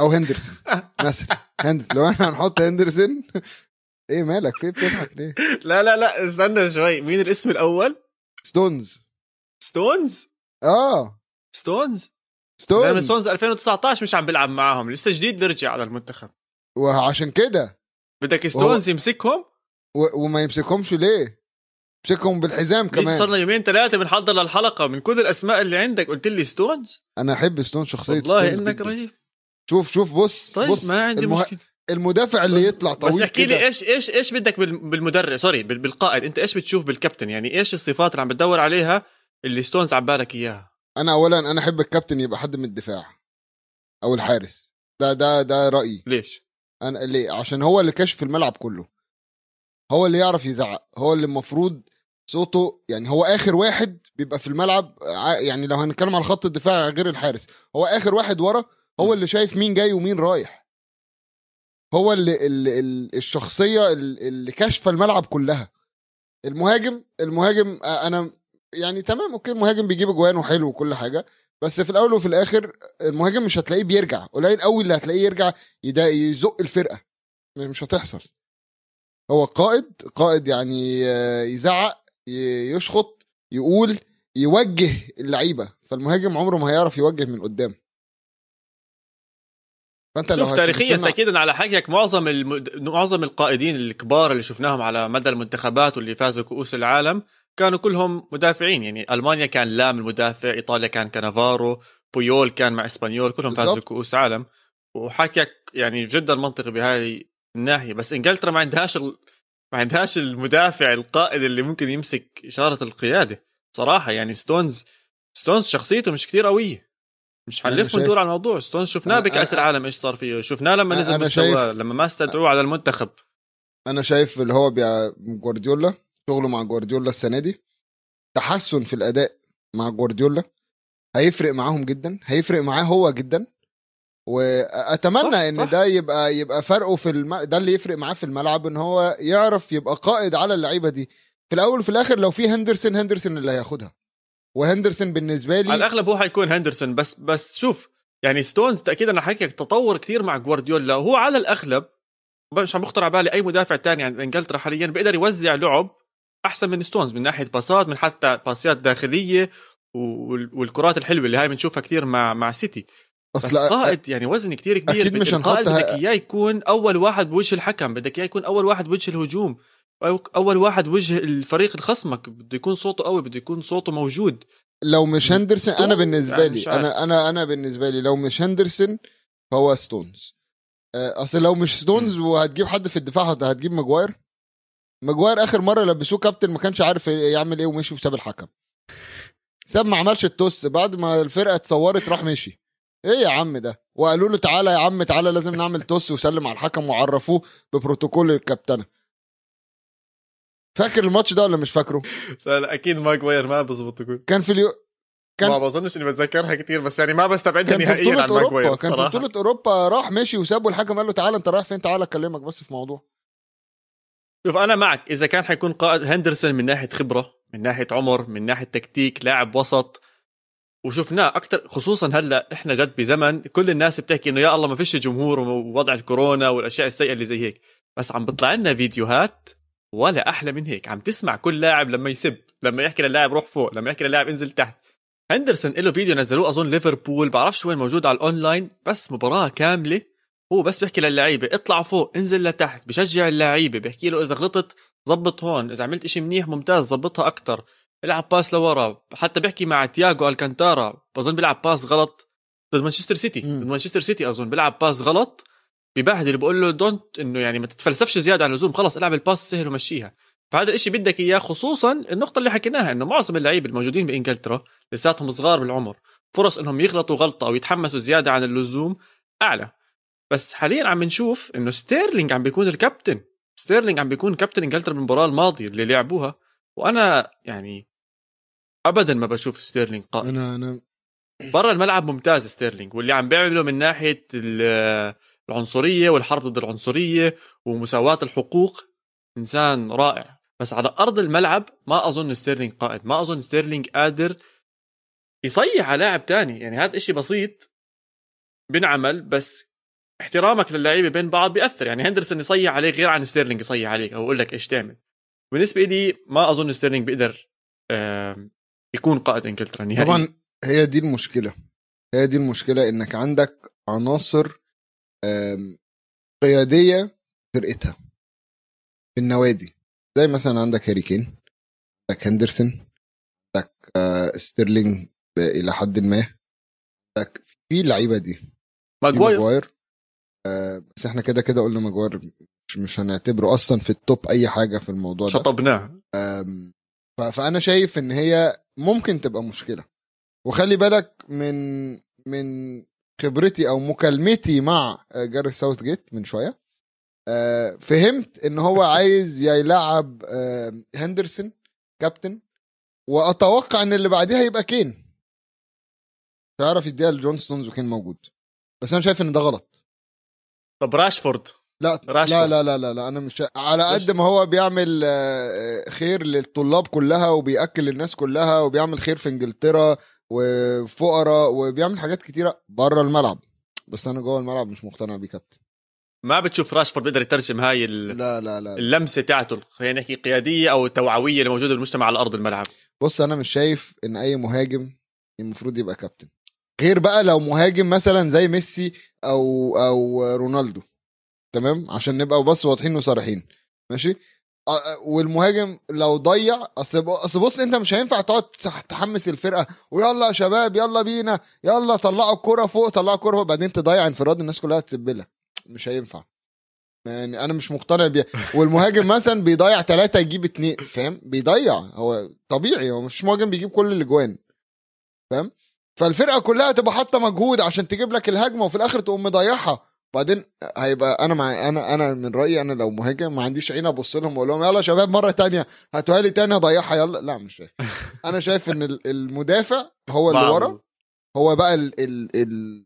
أو هندرسون <laughs> مثلا. هندرسون لو إحنا هنحط هندرسون إيه مالك؟ في بتضحك ليه؟ لا لا لا استنى شوي. مين الاسم الأول؟ ستونز. ستونز؟ آه. ستونز؟ ستونز. لأن ستونز 2019 مش عم بيلعب معاهم لسه جديد بيرجع على المنتخب. وعشان كده. بدك ستونز يمسكهم؟ و... وما يمسكهمش ليه؟ يمسكهم بالحزام كمان. صرنا يومين ثلاثة بنحضر للحلقة من كل الأسماء اللي عندك؟ قلت لي ستونز أنا أحب ستون شخصية والله ستونز إنك. رهيب. شوف شوف بص طيب بص ما عندي المه... مشكلة. المدافع اللي يطلع طويل بس احكي لي. إيش إيش إيش بدك بال- بالمدرب sorry بال- بالقائد. أنت إيش بتشوف بالكابتن؟ يعني إيش الصفات اللي عم بتدور عليها اللي ستونز عم بالك إياها؟ أنا اولا أنا أحب الكابتن يبقى حد من الدفاع أو الحارس. ده ده ده رأيي. ليش؟ أنا ليه؟ عشان هو اللي كاشف الملعب كله. هو اللي يعرف يزعق هو اللي المفروض صوته يعني هو آخر واحد بيبقى في الملعب يعني لو هنتكلم على خط الدفاع غير الحارس هو آخر واحد ورا هو اللي شايف مين جاي ومين رايح. هو اللي, اللي, اللي الشخصية اللي كاشفة الملعب كلها. المهاجم المهاجم أنا يعني تمام أوكي المهاجم بيجيب أجوان وحلو وكل حاجة بس في الأول وفي الآخر المهاجم مش هتلاقيه بيرجع قليل قوي اللي هتلاقيه يرجع يزق الفرقة مش هتحصل. هو قائد قائد يعني آه، يزعق يشخط يقول يوجه اللعيبة فالمهاجم عمره ما هيعرف يوجه من قدام. فأنت شوف تاريخيا تاكيدا على حكيك معظم المد... معظم القائدين الكبار اللي شفناهم على مدى المنتخبات واللي فازوا كؤوس العالم كانوا كلهم مدافعين. يعني ألمانيا كان لام المدافع إيطاليا كان كانافارو بويول كان مع إسبانيول كلهم فازوا بالضبط. كؤوس عالم. وحكيك يعني جدا منطقي بهذه الناحية. بس إنجلترا ما عندهاش ال... ما عندهاش المدافع القائد اللي ممكن يمسك شارة القيادة. صراحة يعني ستونز ستونز شخصيته مش كتير قوية. مش حنلف وندور على الموضوع. ستونز شفناه بكأس العالم إيش صار فيه. شفناه لما نزل مستواه شايف- لما ما استدعوه على المنتخب. أنا شايف اللي هو بيع جوارديولا شغله مع جوارديولا السنة دي. تحسن في الأداء مع جوارديولا. هيفرق معاهم جدا. هيفرق معاه هو جدا. وأتمنى صح، إن صح. ده يبقى يبقى فرقه في الم... ده اللي يفرق معاه في الملعب إن هو يعرف يبقى قائد على اللعيبة دي. في الأول وفي الآخر لو في هندرسون هندرسون اللي هياخدها. وهندرسون بالنسبة على لي الأغلب هو حيكون هندرسون بس بس شوف يعني ستونز تأكيد أنا حكيك تطور كثير مع جوارديولا وهو على الأغلب مش عم بخطر على بالي أي مدافع تاني عند إنجلترا حاليا بيقدر يوزع لعب أحسن من ستونز من ناحية باسات من حتى باسيات داخلية وال- والكرات الحلوة اللي هاي بنشوفها كثير مع مع سيتي بس قائد يعني وزن كتير كبير أكيد مش القائد بدك إياه يكون أول واحد بوجه الحكم بدك إياه يكون أول واحد بوجه الهجوم أول واحد بوجه الفريق الخصمك بده يكون صوته قوي بده يكون صوته موجود. لو مش هندرسون أنا بالنسبة يعني لي. أنا أنا أنا بالنسبة لي لو مش هندرسون فهو ستونز. آه، أصل لو مش ستونز وهتجيب حد في الدفاع هت- هتجيب ماجواير؟ ماجواير آخر مرة لبسوه كابتن ما كانش عارف يعمل إيه ومشي وساب الحكم. ساب ما عملش ال toss بعد ما الفرقة اتصورت راح مشي. إيه يا عم ده؟ وقالوا له تعالى يا عم تعالى لازم نعمل toss وسلم على الحكم وعرفوه ببروتوكول الكابتنة. فاكر الماتش ده ولا مش فاكره؟ <laughs> لا أكيد ماجواير ما بزبط يكون كان في اليو... كان- ما بظنش إني بتذكرها كثير بس يعني ما بستبعدها نهائيا عن أوروبا ماجواير كان في. بطولة أوروبا راح مشي وسابه الحكم قال له تعالى أنت رايح فين؟ تعالى أكلمك بس في موضوع. شوف أنا معك إذا كان حيكون قائد هندرسون من ناحية خبرة من ناحية عمر من ناحية تكتيك لاعب وسط وشفناه أكثر خصوصا هلأ إحنا جد بزمن كل الناس بتحكي إنه يا الله ما فيش جمهور ووضع الكورونا والأشياء السيئة اللي زي هيك. بس عم بيطلع لنا فيديوهات ولا أحلى من هيك. عم تسمع كل لاعب لما يسب لما يحكي للاعب روح فوق لما يحكي للاعب انزل تحت. هندرسون له فيديو نزلوه أظن ليفربول بعرفش وين موجود على الأونلاين بس مباراة كاملة. هو بس بيحكي للعيبة اطلع فوق انزل لتحت بشجع اللعيبة بيحكي له إذا غلطت زبط هون إذا عملت إشي منيح ممتاز زبطها أكتر. العب pass لورا. حتى بيحكي مع تياجو ألكانتارا. بظن بيلعب pass غلط ضد مانشستر سيتي. ضد مانشستر سيتي أظن بيلعب pass غلط. ببهدل بقول له don't إنه يعني ما تتفلسفش زيادة عن اللزوم. خلص العب ال pass سهل ومشيها. فهذا الإشي بدك إياه خصوصا النقطة اللي حكيناها إنه معظم اللعيبة الموجودين بإنجلترا لساتهم صغار بالعمر فرص إنهم يغلطوا غلطة أو يتحمسوا زيادة عن اللزوم أعلى. بس حاليا عم نشوف إنه ستيرلينج عم بيكون الكابتن. ستيرلينج عم بيكون كابتن إنجلترا بالمباراة الماضية اللي لعبوها. وأنا يعني ابدا ما بشوف ستيرلينج قائد أنا أنا برا الملعب ممتاز ستيرلينج واللي عم بيعمله من ناحية ال- العنصرية والحرب ضد العنصرية ومساواة الحقوق إنسان رائع. بس على أرض الملعب ما أظن ستيرلينج قائد ما أظن ستيرلينج قادر يصيح على لاعب تاني. يعني هذا إشي بسيط بنعمل بس احترامك للعيبة بين بعض بيأثر. يعني هندرسون يصيح عليك غير عن ستيرلينج يصيح عليك أو يقول لك إيش تعمل. بالنسبة لي ما أظن ستيرلينج بيقدر يكون قائد إنجلترا نهائيا. طبعا هي دي المشكلة. هي دي المشكلة إنك عندك عناصر قيادية فرقتها في النوادي. زي مثلا عندك هاري كين عندك هندرسون عندك آه، ستيرلينج إلى حد ما. عندك في اللعيبه دي. ماجواير. آه، بس إحنا كده كده قلنا ماجواير مش, مش هنعتبره أصلا في ال top أي حاجة في الموضوع ده. شطبناه. فأنا شايف إن هي ممكن تبقى مشكلة. وخلي بالك من من خبرتي أو مكالمتي مع آه، جاريث ساوث جيت من شوية. آه، فهمت إن هو <laughs> عايز يلعب هندرسون كابتن. وأتوقع إن اللي بعديها يبقى كين. هيعرف يديها لجون ستونز وكين موجود. بس أنا شايف إن ده غلط. طب راشفورد. لا. لا لا لا لا, لا أنا مش على قد ما هو بيعمل آه، خير للطلاب كلها وبيأكل الناس كلها وبيعمل خير في إنجلترا وفقراء وبيعمل حاجات كتيرة بره الملعب. بس أنا جوه الملعب مش مقتنع بيه كابتن. ما بتشوف راشفورد بيقدر يترجم هاي ال- لا لا لا اللمسة تاعته خلينا نحكي قيادية أو التوعويه اللي موجوده بالمجتمع على أرض الملعب. بص أنا مش شايف إن أي مهاجم المفروض يبقى كابتن. غير بقى لو مهاجم مثلا زي ميسي أو أو رونالدو. تمام؟ عشان نبقى بس واضحين وصريحين. ماشي؟ والمهاجم لو ضيع أصل أصل بص أنت مش هينفع تقعد تح- تحمس الفرقة ويلا يا شباب يلا بينا يلا طلعوا الكوره فوق طلعوا الكوره فوق بعدين تضيع انفراد الناس كلها تسب لك مش هينفع. يعني أنا مش مقتنع بيها. والمهاجم <laughs> مثلا بيضيع ثلاثة يجيب اتنين فاهم؟ بيضيع. هو طبيعي هو مش مهاجم بيجيب كل الأجوان فاهم؟ فالفرقة كلها تبقى حاطة مجهود عشان تجيب لك الهجمة وفي الآخر تقوم مضيعها. بعدين هيبقى أنا مع أنا أنا من رأيي أنا لو مهاجم ما عنديش عين أبص لهم وأقول لهم يلا يا شباب مرة تانية هاتوها لي تاني أضيعها يلا. لا مش شايف. <laughs> أنا شايف إن ال- المدافع هو اللي ورا. هو بقى ال ال ال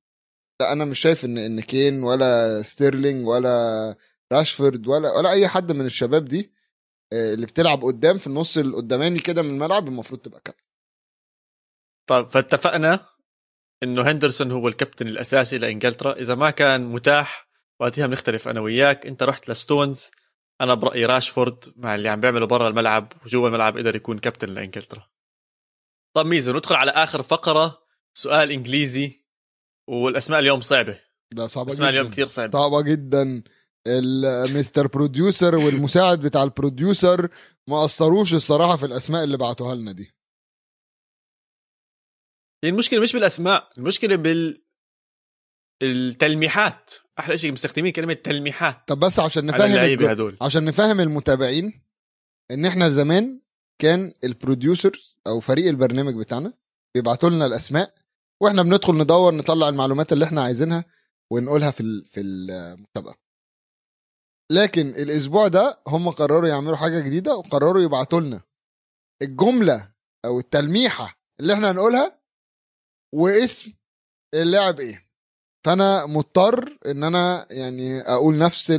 لا أنا مش شايف ان إن كين ولا ستيرلينج ولا راشفورد ولا ولا أي حد من الشباب دي آه، اللي بتلعب قدام في النص القداماني كده من الملعب المفروض تبقى كابتن. طيب فاتفقنا؟ إنه هندرسون هو الكابتن الأساسي لإنجلترا. إذا ما كان متاح وقتها بنختلف أنا وياك. أنت رحت لستونز. أنا برأيي راشفورد مع اللي عم بيعمله برا الملعب وجوا الملعب قدر يكون كابتن لإنجلترا. طب ميزو ندخل على آخر فقرة. سؤال إنجليزي والأسماء اليوم صعبة. ده صعبة أسماء اليوم كثير صعبة. صعبة جدا. ال mister <laughs> producer والمساعد بتاع البروديوسر ما أثروش الصراحة في الأسماء اللي بعتوها لنا دي. المشكلة مش بالأسماء المشكلة بال التلميحات. أحلى شيء مستخدمين كلمة تلميحات طب بس عشان نفهم اللعيبة هدول عشان نفهم المتابعين إن إحنا زمان كان البروديوسرز أو فريق البرنامج بتاعنا بيبعتوا لنا الأسماء وإحنا بندخل ندور نطلع المعلومات اللي إحنا عايزينها ونقولها في ال- في المسابقه لكن الأسبوع ده هم قرروا يعملوا حاجة جديدة وقرروا يبعتوا لنا الجملة أو التلميحة اللي إحنا هنقولها واسم اللاعب إيه. فانا مضطر ان أنا يعني أقول نفس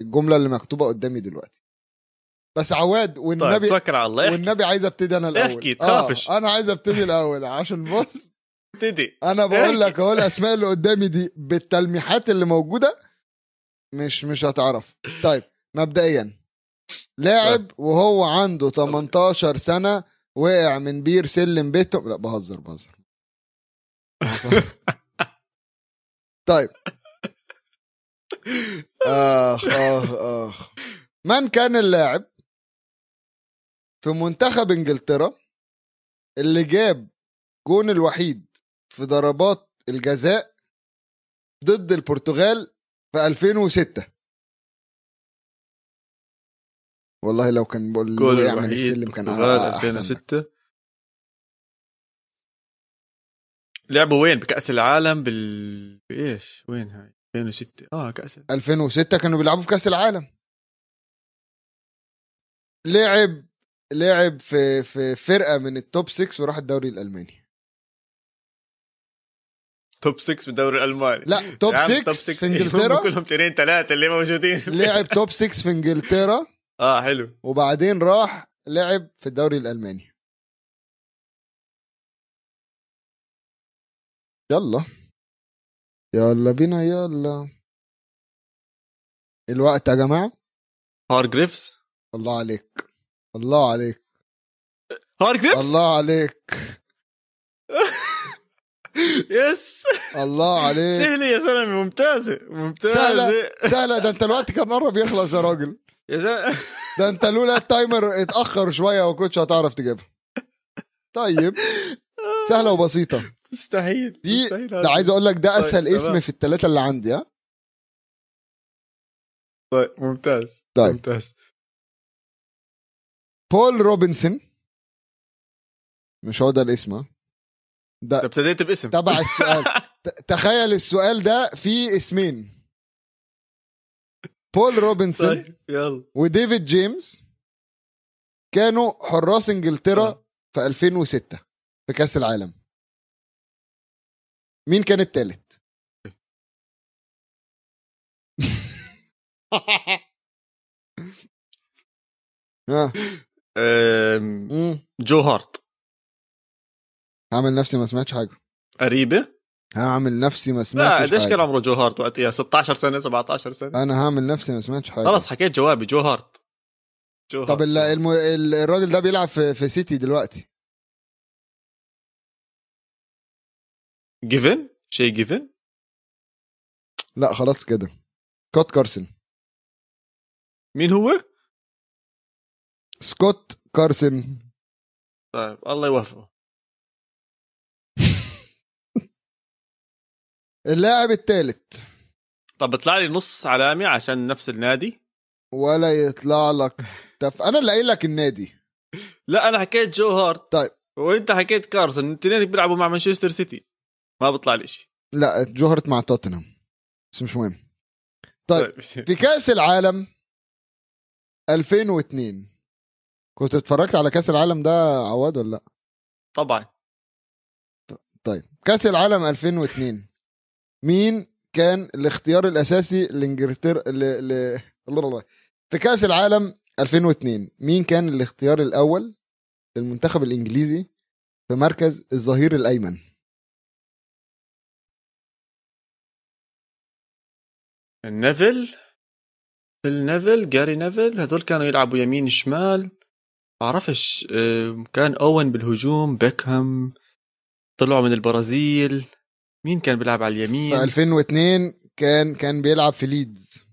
الجملة اللي مكتوبة قدامي دلوقتي. بس عواد طيب والنبي توكل على الله. والنبي عايز ابتدي أنا الأول. احكي، تخافش. آه أنا عايز ابتدي الأول عشان بص. ابتدي. أنا بقول. لك أهو الأسماء اللي قدامي دي بالتلميحات اللي موجودة مش مش هتعرف. طيب مبدئيا. لاعب وهو عنده 18 سنة وقع من بير سلم بيته. لا بهزر بهزر. طيب. آخ آخ آخ. من كان اللاعب في منتخب إنجلترا اللي جاب جون الوحيد في ضربات الجزاء ضد البرتغال في 2006 والله لو كان بقول الوحيد السلم كان برتغال أحسن. لك. 2006 لعبوا وين؟ بكأس العالم بال بإيش؟ وين هاي؟ 2006 آه كأس 2006 كانوا بيلعبوا في كأس العالم. لعب لعب في في فرقة من ال top 6 وراح الدوري الألماني. top 6 بالدوري الألماني. لا top يا عم 6 top في 6 <laughs> إنجلترا. كلهم تنين ثلاثة اللي موجودين. <laughs> لعب top 6 في إنجلترا. آه حلو. وبعدين راح لعب في الدوري الألماني. يلا. يلا بينا يلا. الوقت يا جماعة. هارجريفز الله عليك. الله عليك. هارجريفز الله عليك. yes. الله عليك. سهلة يا زلمه ممتازة ممتازة. سهلة. سهلة. ده انت الوقت كان قرب يخلص يا راجل؟ يا زلمه ده انت لولا ال timer اتأخر شوية ما كنتش هتعرف تجيبها. طيب. سهلة وبسيطة. مستحيل دي مستحيل ده. عايز أقول لك ده طيب، أسهل تمام. اسم في الثلاثه اللي عندي ها؟ طيب ممتاز طيب. ممتاز. بول روبنسون. مش هو ده الاسم ده ابتديت باسم. تبع السؤال. <laughs> تخيل السؤال ده فيه اسمين. بول روبنسون طيب يلا. وديفيد جيمس كانوا حراس إنجلترا آه. في 2006 في كأس العالم. مين كان <laughs> أم، مم. جو هارت. هعمل نفسي ما سمعتش حاجة. قريبه هعمل نفسي ما لا سمعتش قديش كان حاجة عمره جو هارت وقتها 16 سنة 17 سنة؟ أنا هعمل نفسي ما سمعتش حاجة. خلص حكيت جوابي جو هارت. جو طب هارت. الم... الراجل ده بيلعب في, في سيتي دلوقتي. جيفن شيء جيفن لا خلاص كده. سكوت كارسون مين هو؟ سكوت كارسون طيب الله يوفقه. <laughs> اللاعب الثالث طب بيطلع لي نص علامه عشان نفس النادي. ولا يطلع لك. تف... أنا اللي قايل لك النادي. <laughs> لا أنا حكيت جو هارت. طيب. وأنت حكيت كارسون. الاثنين بيلعبوا مع مانشستر سيتي. ما بيطلع لي شيء لا جو هارت مع توتنهام. بس مش مهم. طيب <laughs> في كأس العالم 2002 كنت اتفرجت على كأس العالم ده عواد ولا لأ؟ طبعا. طيب كأس العالم 2002 مين كان الاختيار الأساسي لانجلترا ل... ل... الله الله في كأس العالم 2002 مين كان الاختيار الأول للمنتخب الإنجليزي في مركز الظهير الأيمن؟ نيفل فيل نيفل جاري نيفل هدول كانوا يلعبوا يمين شمال. بعرفش آه، كان أوين بالهجوم بيكهام طلعوا من البرازيل. مين كان بيلعب على اليمين؟ في 2002 كان كان بيلعب في ليدز.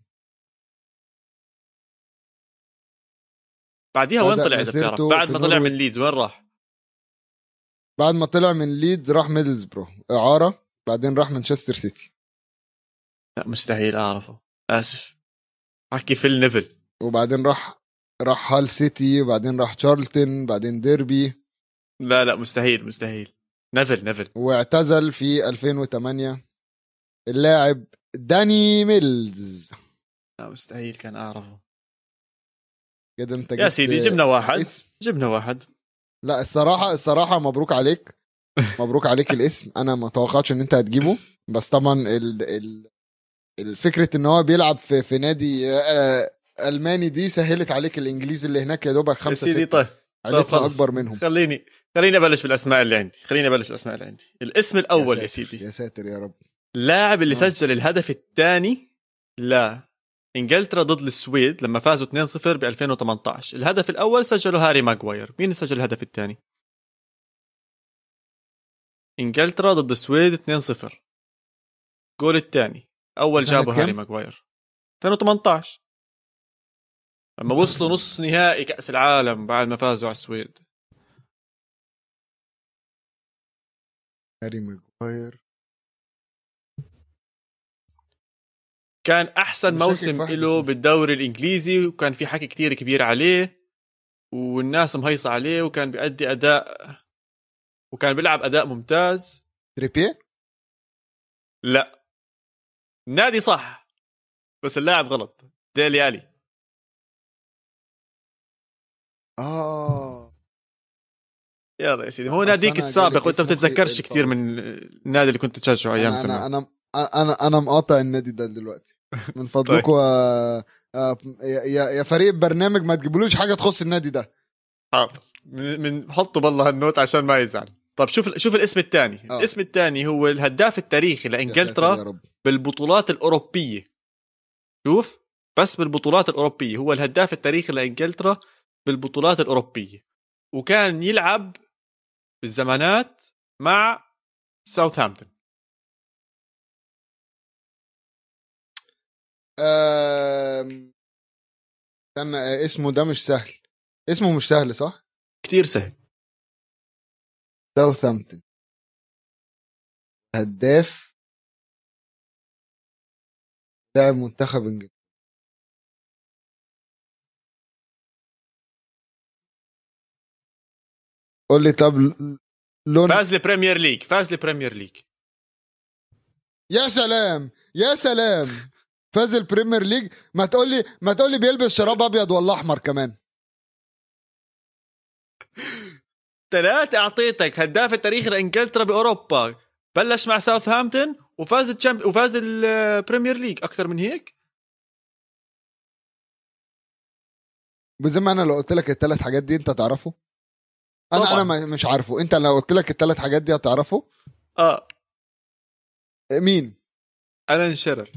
بعديها وين طلع إذا بتعرف؟ بعد ما طلع. من ليدز وين راح؟ بعد ما طلع من ليدز راح ميدلزبرو اعاره بعدين راح مانشستر سيتي. لا مستحيل أعرفه. آسف. احكي فيل نيفل وبعدين راح راح هال سيتي وبعدين راح تشارلتون بعدين ديربي. لا لا مستحيل مستحيل. نيفل نيفل. واعتزل في 2008 اللاعب داني ميلز. لا مستحيل كان أعرفه. كده انت يا سيدي جبنا واحد. اسم جبنا واحد. لا الصراحة الصراحة مبروك عليك. <laughs> مبروك عليك الاسم. أنا ما توقعتش إن أنت هتجيبه. بس طبعا ال ال الفكرة إن هو بيلعب في في نادي آه، ألماني دي سهلت عليك الانجليزي اللي هناك يا دوبك يا خمسه سيدي طيب عيلتنا خلص. أكبر منهم. خليني خليني أبلش بالأسماء اللي عندي خليني أبلش بالأسماء اللي عندي. الاسم الأول يا, ساتر، سيدي. يا ساتر يا رب. اللاعب اللي آه. سجل الهدف الثاني لإنجلترا ضد السويد لما فازوا 2-0 ب 2018 الهدف الأول سجله هاري ماغواير. مين سجل الهدف الثاني؟ إنجلترا ضد السويد 2-0 الجول الثاني. أول جابه هاري كم؟ ماغواير 2018 لما وصلوا نص نهائي كأس العالم بعد ما فازوا على السويد. هاري ماجواير كان أحسن موسم له. بالدوري الإنجليزي وكان في حكي كتير كبير عليه والناس مهيصة عليه وكان بيأدي أداء وكان بيلعب أداء ممتاز. تريبيه؟ لا. النادي صح بس اللاعب غلط. ديلي ألي. آه. يلا يا سيدي هو ناديك السابق وأنت مخي بتتذكرش كثير. من النادي اللي كنت تشجعه أيام زمان. أنا أنا أنا مقاطع النادي ده دلوقتي. <laughs> من فضلكم آه، آه، يا يا فريق برنامج ما تجيبولوش حاجة تخص النادي ده. حاضر. من من حطوا بالله هالنوت عشان ما يزعل. طب شوف شوف الاسم الثاني. آه. الاسم الثاني هو الهداف التاريخي لإنجلترا بالبطولات الأوروبية. شوف؟ بس بالبطولات الأوروبية. هو الهداف التاريخي لإنجلترا بالبطولات الأوروبية. وكان يلعب بالزمانات مع ساوثهامبتون استنى آه، اسمه ده مش سهل. اسمه مش سهل صح؟ كتير سهل. ساوثهامبتون هداف. لاعب منتخب إنجلترا. قول لي طب لون فاز ال Premier League فاز ال Premier League. يا سلام يا سلام. فاز ال Premier League. ما تقول لي ما تقول لي بيلبس شراب أبيض ولا أحمر كمان. <laughs> ثلاثة أعطيتك هداف التاريخي لإنجلترا بأوروبا. بلش مع ساوثهامبتون وفاز الشامب... وفاز ال Premier League. أكثر من هيك؟ بزي ما أنا لو قلت لك الثلاث حاجات دي أنت تعرفه أنا طبعاً. أنا ما- مش عارفه. أنت لو قلت لك الثلاث حاجات دي هتعرفه؟ آه. مين؟ ألان شيرر.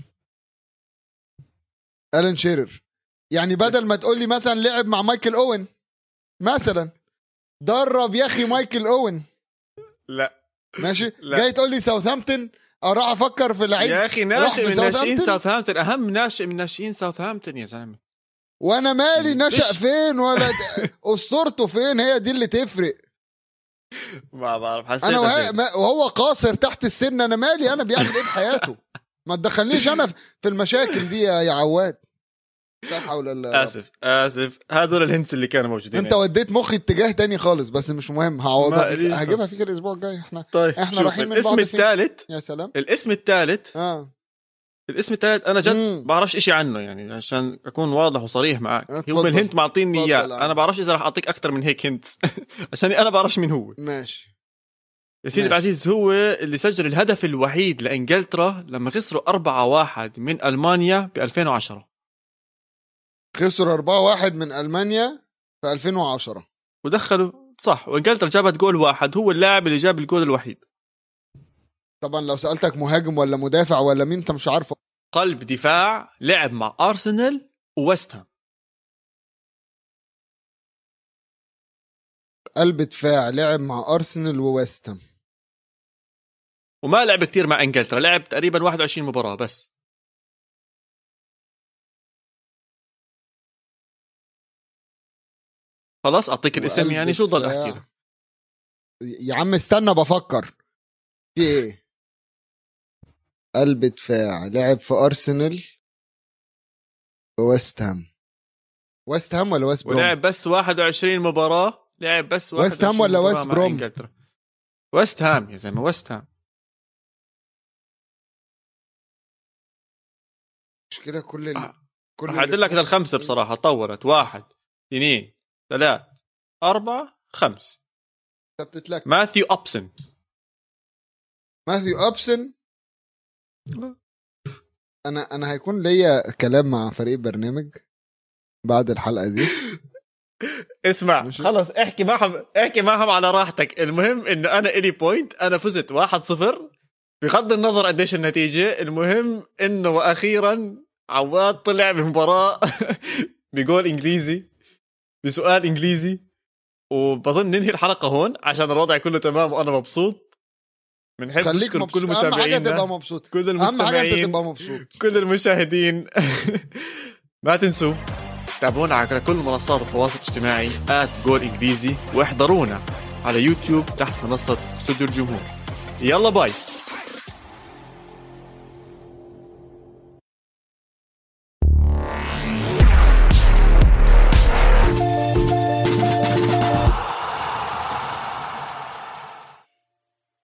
ألان شيرر. يعني بدل ما تقول لي مثلا لعب مع مايكل أوين مثلا. درب يا أخي مايكل أوين. لا. ماشي؟ لا. جاي تقول لي ساوثهامبتون؟ أروح أفكر في لعيب. يا أخي ناشئ من ناشئين ساوثهامبتون؟ أهم ناشئ من ناشئين ساوثهامبتون يا زلمة. وأنا مالي نشأ؟ فين ولا <laughs> أسطورته فين؟ هي دي اللي تفرق. ما بعرف حسيت أنا ما- وهو قاصر تحت السن. أنا مالي أنا بيعمل إيه بحياته؟ ما تدخلنيش أنا في المشاكل دي يا عواد. لا حول الله. آسف آسف هذول الهنس اللي كانوا موجودين أنت وديت مخي اتجاه تاني خالص بس مش مهم هعوضها فيك هجيبها. فيك الأسبوع الجاي إحنا طيب إحنا رايحين من الاسم؟ الثالث يا سلام الاسم الثالث آه الاسم الثالث أنا جد. بعرفش إشي عنه يعني عشان أكون واضح وصريح معك هو اتفضل. الهنت معطيني إياه. أنا بعرفش إذا رح أعطيك أكثر من هيك هنت <laughs> عشان أنا بعرفش مين هو ماشي يا سيدي. العزيز هو اللي سجل الهدف الوحيد لإنجلترا لما خسروا 4-1 من ألمانيا ب 2010 خسروا 4-1 من ألمانيا في 2010 ودخلوا. صح. وإنجلترا جابت جول واحد. هو اللاعب اللي جاب الجول الوحيد. طبعا لو سألتك مهاجم ولا مدافع ولا مين أنت مش عارفه. قلب دفاع لعب مع أرسنال وويست هام. قلب دفاع لعب مع أرسنال وويست هام. وما لعب كتير مع إنجلترا. لعب تقريبا 21 مباراة بس. خلاص أعطيك الاسم يعني شو ضل. أحكي لك؟ يا عم استنى بفكر. في إيه؟ قلب دفاع لعب في أرسنال. وويست هام. ويست هام ولا ويست بروم؟ ولعب بس 21 مباراة. لعب بس ويست هام 21 ولا ويست بروم؟ ويست هام يا زلمة ويست هام. مشكلة كل ال... آه. كل اعدل لك للخمسة بصراحة. طورت واحد اثنين. ثلاث أربعة خمس. انت بتتلك ماثيو أبسون ماثيو أبسون أنا أنا هيكون ليا كلام مع فريق برنامج بعد الحلقة دي. <laughs> اسمع ماشي. خلص احكي معهم احكي معهم على راحتك. المهم انه أنا إلي point أنا فزت 1-0 بغض النظر قديش النتيجة. المهم إنه وأخيرا عواد طلع بمباراة <laughs> بجول إنجليزي. بسؤال إنجليزي وبظن ننهي الحلقة هون عشان الوضع كله تمام وأنا مبسوط. بنحب خليك نشكر مبسوط. كل أهم حاجة متابعينا. تبقى مبسوط. كل المستمعين تبقى مبسوط. كل المشاهدين. <laughs> ما تنسوا تابعونا على كل منصات التواصل الاجتماعي at جول إنجليزي واحضرونا على يوتيوب تحت منصة استوديو الجمهور. يلا bye.